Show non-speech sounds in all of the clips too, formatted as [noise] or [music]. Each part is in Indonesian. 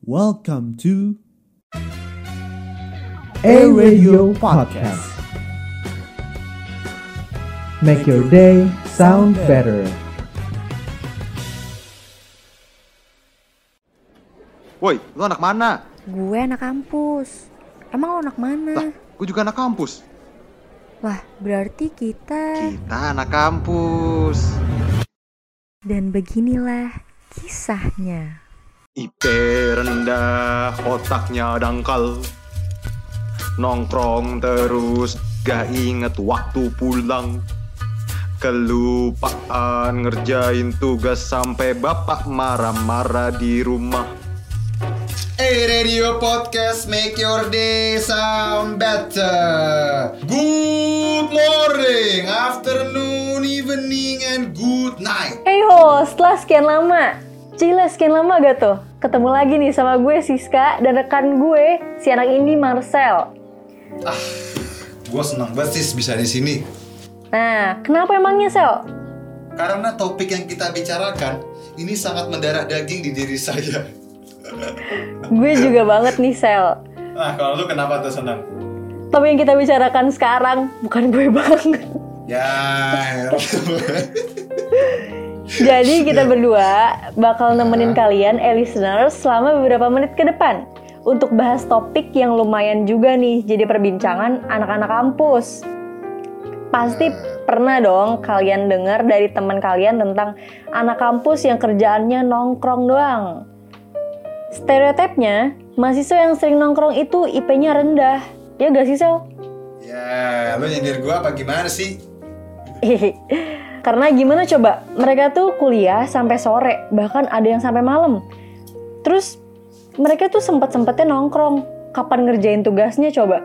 Welcome to A Radio Podcast. Make your day sound better. Woi, lu anak mana? Gue anak kampus. Emang lo anak mana? Lah, gue juga anak kampus. Wah, berarti kita... Kita anak kampus. Dan beginilah kisahnya. IP rendah, otaknya dangkal. Nongkrong terus, gak inget waktu pulang. Kelupaan ngerjain tugas sampai bapak marah-marah di rumah. Hey Radio Podcast, make your day sound better. Good morning, afternoon, evening, and good night. Hey ho, setelah sekian lama. Cila, sekian lama gak tuh? Ketemu lagi nih sama gue Siska dan rekan gue, si anak ini Marcel. Gue senang banget sis bisa di sini. Nah, kenapa emangnya Sel? Karena topik yang kita bicarakan ini sangat mendarah daging di diri saya. Gue juga banget nih Sel. Nah, kalau lu kenapa tuh senang? Tapi yang kita bicarakan sekarang bukan gue [laughs] banget. Ya, Jadi kita berdua bakal nemenin kalian, eh listeners, selama beberapa menit ke depan untuk bahas topik yang lumayan juga nih jadi perbincangan anak-anak kampus. Pasti pernah dong kalian dengar dari teman kalian tentang anak kampus yang kerjaannya nongkrong doang. Stereotipnya, mahasiswa yang sering nongkrong itu IP-nya rendah. Ya gak sih, Sel? ya, lu nyindir gue apa gimana sih? [laughs] Karena gimana coba, mereka tuh kuliah sampai sore, bahkan ada yang sampai malam. Terus mereka tuh sempet-sempetnya nongkrong. Kapan ngerjain tugasnya coba?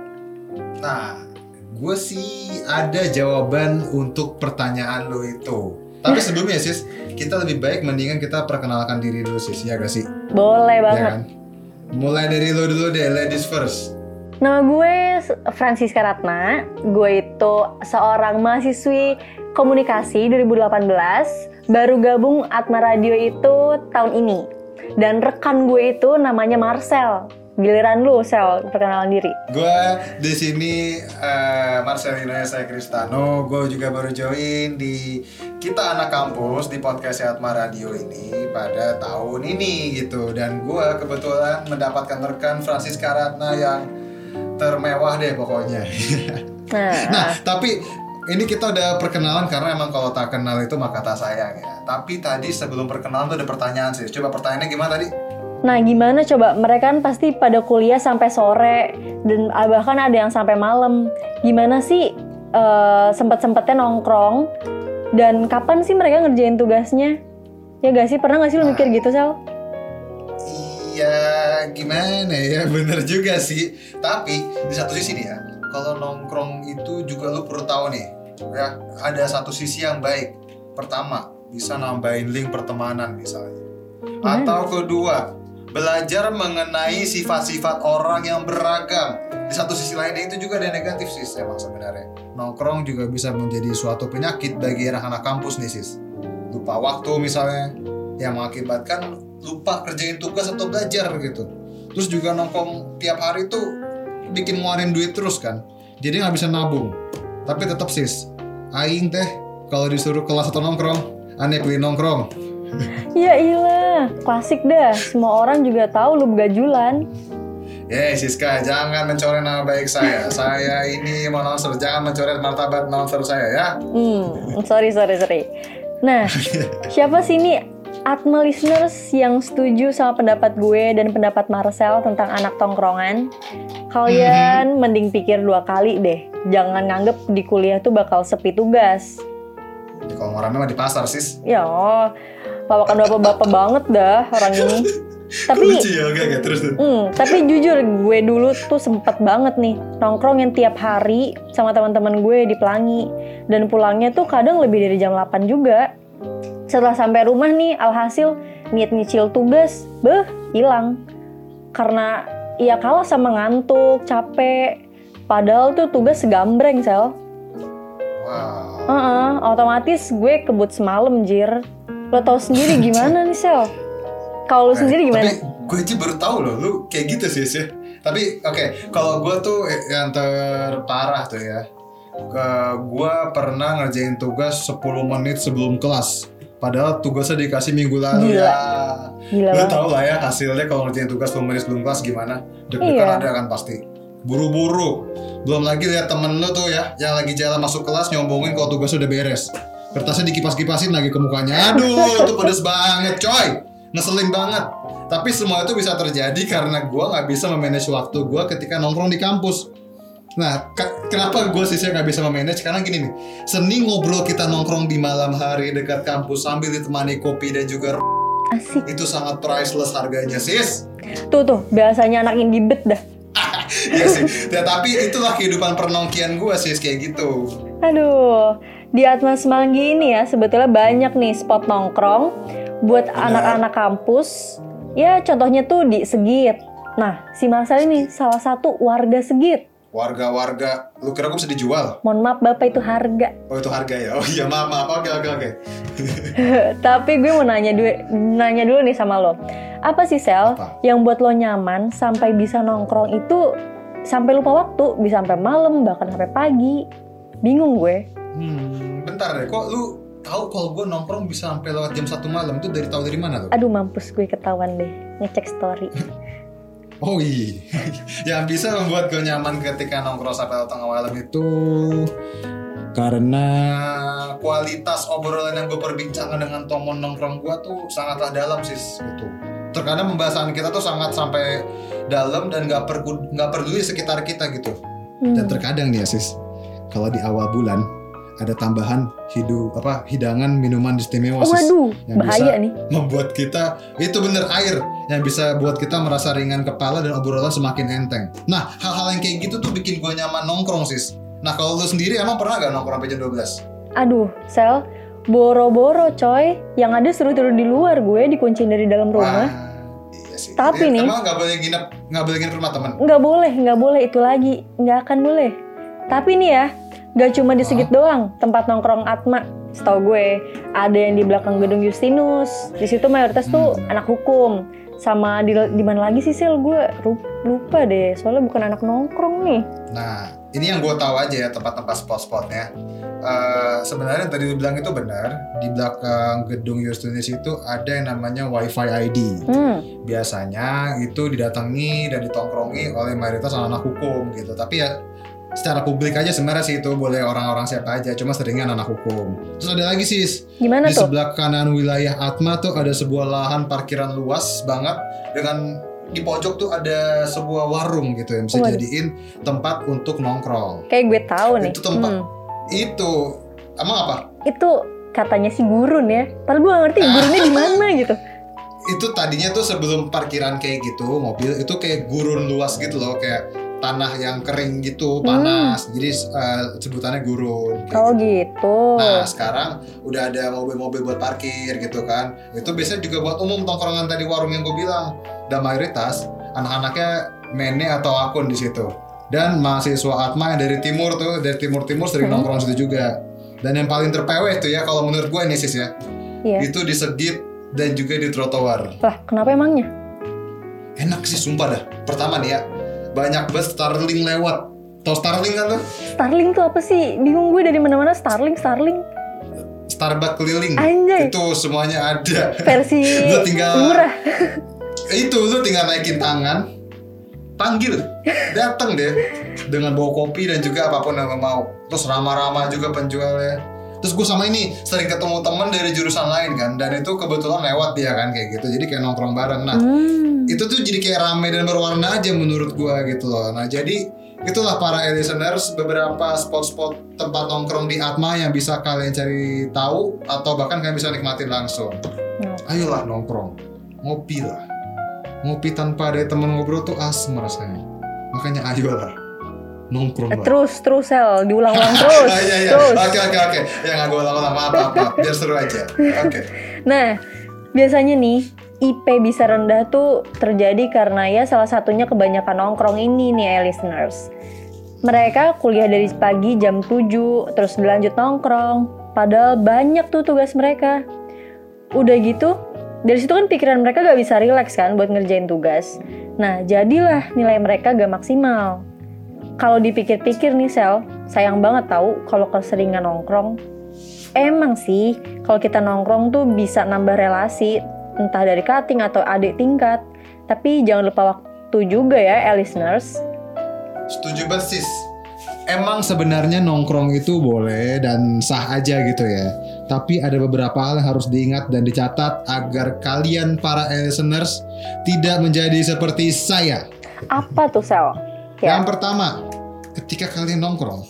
Nah, gue sih ada jawaban untuk pertanyaan lo itu. Tapi [laughs] sebelumnya sis, kita lebih baik mendingan kita perkenalkan diri dulu sis, ya gak sih? Boleh Ya banget. kan? Mulai dari lo dulu deh, ladies first. Nama gue Francisca Ratna. Gue itu seorang mahasiswi komunikasi 2018. Baru gabung Atma Radio itu tahun ini. Dan rekan gue itu namanya Marcel. Giliran lu, Sel, perkenalan diri. Gue di sini eh, Marcelino saya Kristano. Gue juga baru join di kita anak kampus di podcast Atma Radio ini pada tahun ini gitu. Dan gue kebetulan mendapatkan rekan Francis Karatna yang termewah deh pokoknya. [laughs] Nah, Nah, tapi ini kita udah perkenalan karena emang kalau tak kenal itu maka tak sayang ya. Tapi tadi sebelum perkenalan tuh ada pertanyaan sih. Coba pertanyaannya gimana tadi? Nah, gimana coba? Mereka kan pasti pada kuliah sampai sore dan bahkan ada yang sampai malam. Gimana sih eh, sempet-sempetnya nongkrong dan kapan sih mereka ngerjain tugasnya? Ya gak sih? Pernah gak sih lu mikir gitu, Sel? Iya, gimana ya? [laughs] Bener juga sih. Tapi di satu sisi nih ya, kalau nongkrong itu juga lu perlu tahu nih, ya ada satu sisi yang baik. Pertama, bisa nambahin link pertemanan misalnya. Atau kedua, belajar mengenai sifat-sifat orang yang beragam. Di satu sisi lainnya itu juga ada negatif sih emang sebenarnya. Nongkrong juga bisa menjadi suatu penyakit bagi anak-anak kampus nih sis. Lupa waktu misalnya, yang mengakibatkan lupa kerjain tugas atau belajar gitu. Terus juga nongkrong tiap hari tuh bikin ngeluarin duit terus kan. Jadi nggak bisa nabung. Tapi tetap sis, aing teh kalau disuruh kelas atau nongkrong, aneh pilih nongkrong. [laughs] Ya ilah, klasik dah. Semua orang juga tahu lu begajulan. Eh Siska, jangan mencoret nama baik saya. [laughs] saya ini mau announcer, jangan mencoret martabat announcer saya ya. Hmm, sorry, sorry, sorry. Nah, [laughs] siapa sih ini Atma listeners yang setuju sama pendapat gue dan pendapat Marcel tentang anak tongkrongan? Kalian mending pikir dua kali deh. Jangan nganggep di kuliah tuh bakal sepi tugas. Kalau rame mah di pasar sis. Ya, lawakan bapak-bapak [laughs] banget dah orang ini. Tapi Lucu ya, oke, oke, terus. Hmm, tapi jujur gue dulu tuh sempet banget nih nongkrong yang tiap hari sama teman-teman gue di Pelangi dan pulangnya tuh kadang lebih dari jam 8 juga. Setelah sampai rumah nih, alhasil niat nyicil tugas, beh, hilang. Karena ya kalah sama ngantuk, capek. Padahal tuh tugas segambreng, Sel. Wow. Heeh, otomatis gue kebut semalam, Jir. Lo tau sendiri [laughs] gimana nih, Sel? Kalau lu Eh, sendiri gimana? Tapi gue aja baru tahu loh lu kayak gitu sih sih tapi oke kalau gue tuh yang terparah tuh ya gue pernah ngerjain tugas 10 menit sebelum kelas padahal tugasnya dikasih minggu lalu Gila. ya. Gila lu tau lah ya hasilnya kalau ngerjain tugas 10 menit sebelum kelas gimana? Deg-degan Iya. ada kan pasti. Buru-buru. Belum lagi lihat temen lu tuh ya yang lagi jalan masuk kelas nyombongin kalau tugas udah beres. Kertasnya dikipas-kipasin lagi ke mukanya. Aduh itu pedes banget coy. Ngeselin banget. Tapi semua itu bisa terjadi karena gua nggak bisa memanage waktu gua ketika nongkrong di kampus Nah, ke- kenapa gue sih nggak bisa memanage? Karena gini nih, seni ngobrol kita nongkrong di malam hari dekat kampus sambil ditemani kopi dan juga Asik. itu sangat priceless harganya sis Tuh tuh, biasanya anak indie bet dah. [laughs] Iya sih ya, tapi itulah kehidupan pernongkian gue sis kayak gitu Aduh, di Atma Semanggi ini ya sebetulnya banyak nih spot nongkrong buat anak-anak kampus. Ya contohnya tuh di Segit. Nah, si Marcel ini salah satu warga Segit. Warga-warga lu kira gue bisa dijual Mohon maaf Bapak itu harga. oh itu harga ya oh iya maaf maaf oke oke oke [laughs] Tapi gue mau nanya dulu, nanya dulu nih sama lo. Apa sih Sel Apa? yang buat lo nyaman sampai bisa nongkrong itu sampai lupa waktu, bisa sampai malam bahkan sampai pagi. Bingung gue. hmm, bentar deh kok lu tahu kalau gue nongkrong bisa sampai lewat jam satu malam itu dari tahu dari mana tuh Aduh mampus gue ketahuan deh ngecek story. [laughs] Oh iya, [laughs] yang bisa membuat gue nyaman ketika nongkrong sampai tengah malam itu karena kualitas obrolan yang gue perbincangkan dengan teman nongkrong gue tuh sangatlah dalam sih gitu. Terkadang pembahasan kita tuh sangat sampai dalam dan nggak perlu nggak peduli sekitar kita gitu. Hmm. Dan terkadang nih ya sis, kalau di awal bulan ada tambahan hidup apa hidangan minuman istimewa sis Waduh, yang bahaya bisa nih. membuat kita itu bener air yang bisa buat kita merasa ringan kepala dan obrolan semakin enteng. Nah, hal-hal yang kayak gitu tuh bikin gue nyaman nongkrong sis. Nah, kalau lu sendiri emang pernah gak nongkrong sampai jam 12? Aduh, Sel, boro-boro coy. Yang ada seru tidur di luar gue dikunciin dari dalam rumah. Wah, iya sih. Tapi Eh, nih- emang gak boleh nginep, gak boleh nginep rumah temen. Nggak boleh, nggak boleh itu lagi. Nggak akan boleh. Tapi nih ya, nggak cuma di Segit doang tempat nongkrong Atma. Setahu gue, ada yang di belakang gedung Justinus. Di situ mayoritas tuh Hmm. anak hukum. Sama di, di mana lagi sih Sel? Gue lupa deh, soalnya bukan anak nongkrong nih. Nah, ini yang gue tahu aja ya tempat-tempat spot-spotnya. Eh, sebenarnya yang tadi lu bilang itu benar. Di belakang gedung Justinus itu ada yang namanya WiFi ID. Hmm, biasanya itu didatangi dan ditongkrongi oleh mayoritas anak hukum gitu tapi ya secara publik aja sebenarnya sih itu boleh orang-orang siapa aja cuma seringnya anak hukum terus ada lagi sis gimana di tuh? sebelah kanan wilayah Atma tuh ada sebuah lahan parkiran luas banget dengan di pojok tuh ada sebuah warung gitu yang bisa Waduh. jadiin tempat untuk nongkrong Kayak gue tahu nih. Itu tempat. Hmm, itu emang apa itu katanya sih gurun ya. Padahal gue nggak ngerti gurunnya di mana gitu. itu tadinya tuh sebelum parkiran kayak gitu mobil itu kayak gurun luas gitu loh kayak tanah yang kering gitu panas jadi eh, sebutannya gurun kayak Oh gitu. gitu. nah sekarang udah ada mobil-mobil buat parkir gitu kan itu biasanya juga buat umum tongkrongan tadi warung yang gue bilang dan mayoritas anak-anaknya mene atau akun di situ dan mahasiswa Atma yang dari timur tuh dari timur timur sering Hmm. nongkrong situ juga dan yang paling terpeweh tuh ya kalau menurut gue ini sis ya Iya. itu di Segit dan juga di trotoar Lah, kenapa emangnya? enak sih sumpah dah pertama nih ya banyak banget Starling lewat. Tau Starling kan tuh? Starling tuh apa sih? Bingung gue dari mana-mana Starling, Starling. Starbucks keliling. Anjay. itu semuanya ada. Versi [laughs] Lu tinggal- murah. [laughs] itu lu tinggal naikin tangan. Panggil. Datang deh. Dengan bawa kopi dan juga apa pun yang mau. Terus ramah-ramah juga penjualnya terus gue sama ini sering ketemu temen dari jurusan lain kan dan itu kebetulan lewat dia kan kayak gitu jadi kayak nongkrong bareng nah Hmm. itu tuh jadi kayak rame dan berwarna aja menurut gua gitu loh. Nah jadi itulah para listeners beberapa spot-spot tempat nongkrong di Atma yang bisa kalian cari tahu atau bahkan kalian bisa nikmatin langsung. Ayolah nongkrong, ngopi lah. Ngopi tanpa ada teman ngobrol tuh asem rasanya. Makanya ayolah nongkrong Eh, lah. Terus, terus Sel, diulang-ulang [laughs] terus. Ah, iya, iya. Terus. Oke oke oke. Ya nggak gue ulang-ulang maaf maaf maaf. Biar seru aja. Oke. Nah, biasanya nih IP bisa rendah tuh terjadi karena ya salah satunya kebanyakan nongkrong ini nih ya listeners. Mereka kuliah dari pagi jam 7, terus dilanjut nongkrong. Padahal banyak tuh tugas mereka. Udah gitu, Dari situ kan pikiran mereka gak bisa rileks kan buat ngerjain tugas. Nah, jadilah nilai mereka gak maksimal. Kalau dipikir-pikir nih Sel, sayang banget tahu kalau keseringan nongkrong. Emang sih, kalau kita nongkrong tuh bisa nambah relasi, entah dari cutting atau adik tingkat. Tapi jangan lupa waktu juga ya, eh, listeners. Setuju banget sis. Emang sebenarnya nongkrong itu boleh dan sah aja gitu ya. Tapi ada beberapa hal yang harus diingat dan dicatat agar kalian para listeners tidak menjadi seperti saya. Apa tuh Sel? Ya. Yang pertama, ketika kalian nongkrong,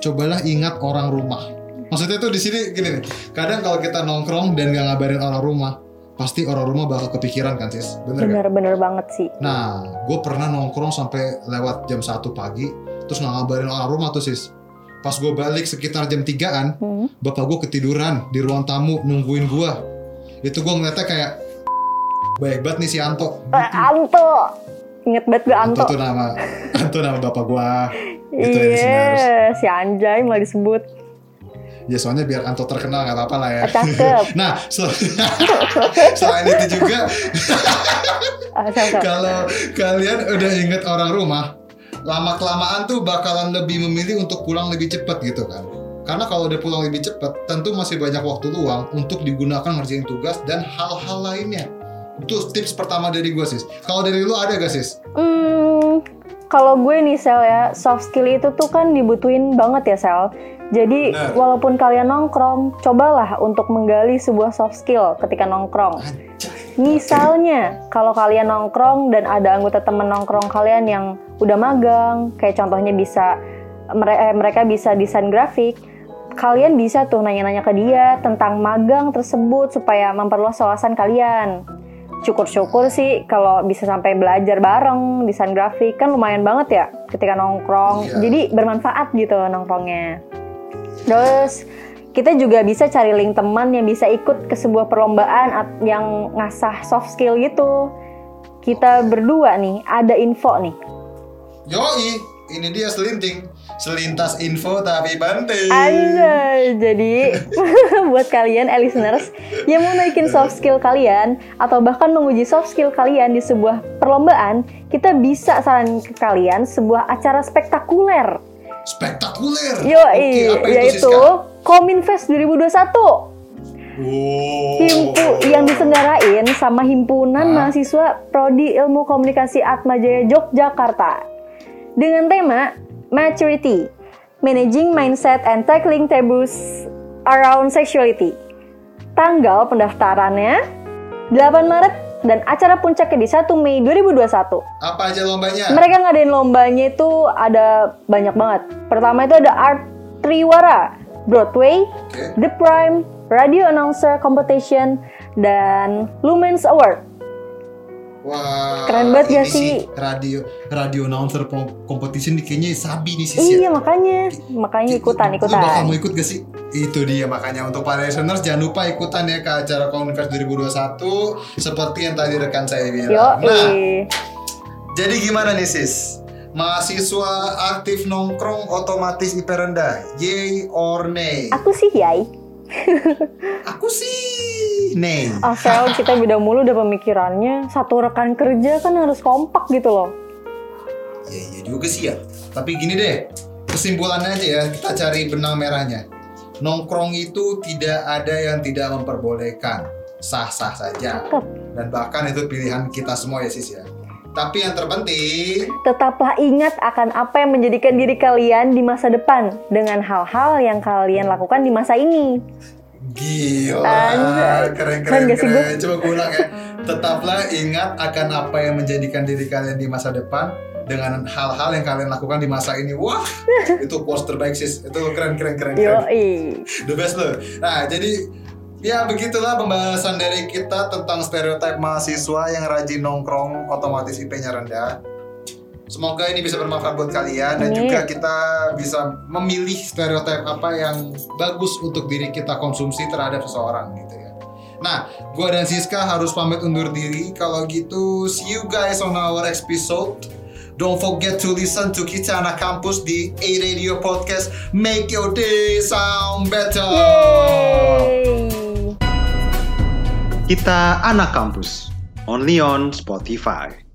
cobalah ingat orang rumah. Maksudnya tuh di sini gini nih. Kadang kalau kita nongkrong dan gak ngabarin orang rumah, pasti orang rumah bakal kepikiran kan sis, bener gak? Bener-bener banget sih. Nah, gue pernah nongkrong sampai lewat jam 1 pagi, terus nggak ngabarin orang rumah tuh sis. Pas gue balik sekitar jam 3an, Hmm. bapak gue ketiduran di ruang tamu nungguin gue. Itu gue ngeliatnya kayak baik banget nih si Anto. Eh, Anto! Ingat banget gue Anto. Anto tuh nama [laughs] Anto nama bapak gue. Gitu ya. Iya, si Anjay malah disebut. Ya soalnya biar Anto terkenal nggak apa-apa lah ya. Ah, Cakep. [laughs] Nah, sel- [laughs] selain itu juga Ah, kalau kalian udah inget orang rumah, lama kelamaan tuh bakalan lebih memilih untuk pulang lebih cepat gitu kan. Karena kalau udah pulang lebih cepat, tentu masih banyak waktu luang untuk digunakan ngerjain tugas dan hal-hal lainnya. Itu tips pertama dari gue sis. Kalau dari lu ada gak sis? Hmm, kalau gue nih Sel ya, soft skill itu tuh kan dibutuhin banget ya Sel. Jadi Bener. walaupun kalian nongkrong, cobalah untuk menggali sebuah soft skill ketika nongkrong. Misalnya, kalau kalian nongkrong dan ada anggota temen nongkrong kalian yang udah magang, kayak contohnya bisa eh, mereka bisa desain grafik, kalian bisa tuh nanya-nanya ke dia tentang magang tersebut supaya memperluas wawasan kalian. Syukur-syukur sih kalau bisa sampai belajar bareng desain grafik kan lumayan banget ya ketika nongkrong. Iya. Jadi bermanfaat gitu nongkrongnya. Terus kita juga bisa cari link teman yang bisa ikut ke sebuah perlombaan yang ngasah soft skill gitu. Kita berdua nih ada info nih. Yoi, ini dia selinting. Selintas info tapi banting. Anjay, jadi [laughs] buat kalian eh, listeners yang mau naikin soft skill kalian atau bahkan menguji soft skill kalian di sebuah perlombaan, kita bisa saran ke kalian sebuah acara spektakuler. Spektakuler. Yoi, Oke, apa itu yaitu Siska? Kominfest 2021. Wow. Himpu yang diselenggarain sama himpunan Hah? mahasiswa Prodi Ilmu Komunikasi Atmajaya Yogyakarta dengan tema Maturity, Managing Mindset and Tackling Taboos Around Sexuality. Tanggal pendaftarannya 8 Maret dan acara puncaknya di 1 Mei 2021. Apa aja lombanya? Mereka ngadain lombanya itu ada banyak banget. Pertama itu ada Art Triwara, Broadway, Oke. The Prime, Radio Announcer Competition, dan Lumens Award. Wah, Keren banget gak sih? Radio radio announcer competition nih kayaknya sabi nih sis Iya ya. makanya, makanya ikutan Lu bakal ikutan. mau ikut gak sih? Itu dia makanya untuk para listeners jangan lupa ikutan ya ke acara Converse 2021 seperti yang tadi rekan saya bilang. Yo, Nah, jadi gimana nih sis? Mahasiswa aktif nongkrong otomatis IP rendah, yay or nay? aku sih yai. Aku sih nay. Asal kita beda mulu udah pemikirannya. Satu rekan kerja kan harus kompak gitu loh. Ya iya juga sih ya. Tapi gini deh, kesimpulannya aja ya, kita cari benang merahnya. Nongkrong itu tidak ada yang tidak memperbolehkan. Sah-sah saja. Dan bahkan itu pilihan kita semua ya sis ya. Tapi yang terpenting, Tetaplah ingat akan apa yang menjadikan diri kalian di masa depan dengan hal-hal yang kalian lakukan di masa ini. Gila, Anjay. keren Keren keren. Coba gue ulang ya. Tetaplah ingat akan apa yang menjadikan diri kalian di masa depan dengan hal-hal yang kalian lakukan di masa ini. Wah, [laughs] itu quotes terbaik sis. Itu keren keren keren. keren. Yoi. The best loh. Nah, jadi ya begitulah pembahasan dari kita tentang stereotip mahasiswa yang rajin nongkrong otomatis IP-nya rendah. Semoga ini bisa bermanfaat buat kalian dan juga kita bisa memilih stereotip apa yang bagus untuk diri kita konsumsi terhadap seseorang gitu ya. Nah, gua dan Siska harus pamit undur diri. Kalau gitu, see you guys on our episode. Don't forget to listen to kita anak kampus di A Radio Podcast. Make your day sound better. Yeay. Kita anak kampus. Only on Spotify.